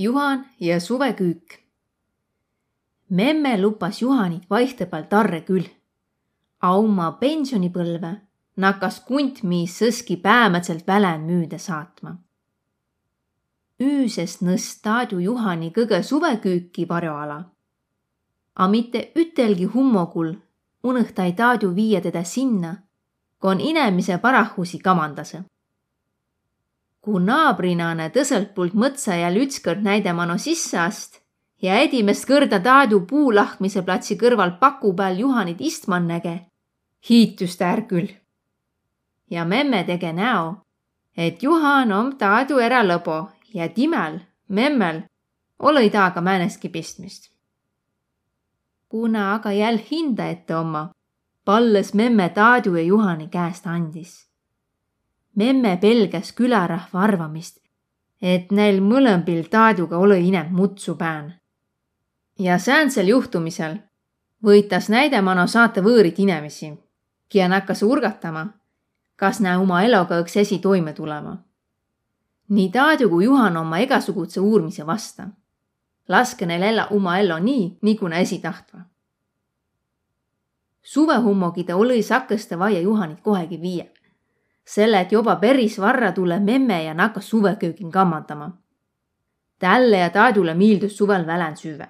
Juhan ja suveküük. memme lupas Juhanit vaihtõpal tarre küll. A oma pensionipõlve nakkas kuntmiis sõski päämätselt välän müüde saatma. üüsest nõst Taadu Juhani kõige suveküüki varjoala. A mitte ütelgi hummogul unõhtai Taadu viia teda sinna, kon inemise parahusi kamandase ku naabrinane tõselt mõtsa ja lütskõrd näidama no sisse ast ja edimest kõrda Taadu puulahkmise platsi kõrval paku peal Juhanit istman näge, hiitus ta är küll. ja memme tege näo, et Juhan om Taadu eralõbo ja timel, memmel, olõ taaga määnestki pistmist. kuna aga jäl hinda ette oma, palles memme Taadu ja Juhani käest andis memme pelgas külarahva arvamist, et neil mõlembil Taaduga ole inem mutsu pään. ja säänsel juhtumisel võitas näidemano saata võõrit inemisi, kia nakkas urgatama, kas nä oma eloga üks esi toime tulema. nii Taadu kui Juhan oma igasuguse uurmise vasta. laske neil ella oma ellu nii, nagu nä esi tahtva. suvehummogi ta oli sakeste vaia Juhanit kohegi viia selle, et juba päris varra tuleb memme ja nakkas suveköögin kammandama. tälle ja Taadule miildus suvel välän süüa.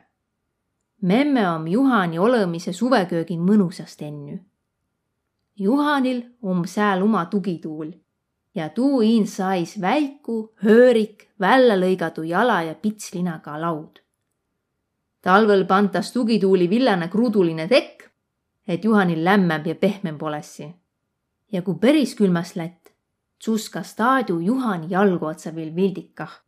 memme om Juhani olemise suveköögin mõnusast ennü. Juhanil om sääl oma tugituul ja tuu iin sais väiku, höörik, välja lõigatu jala ja pitslinaga laud. talvel pantas tugituuli villane kruuduline tekk, et Juhanil lämmem ja pehmem polessi ja kui päris külmas lätt, tsuskas Taadu Juhani jalgu otsa veel vildikah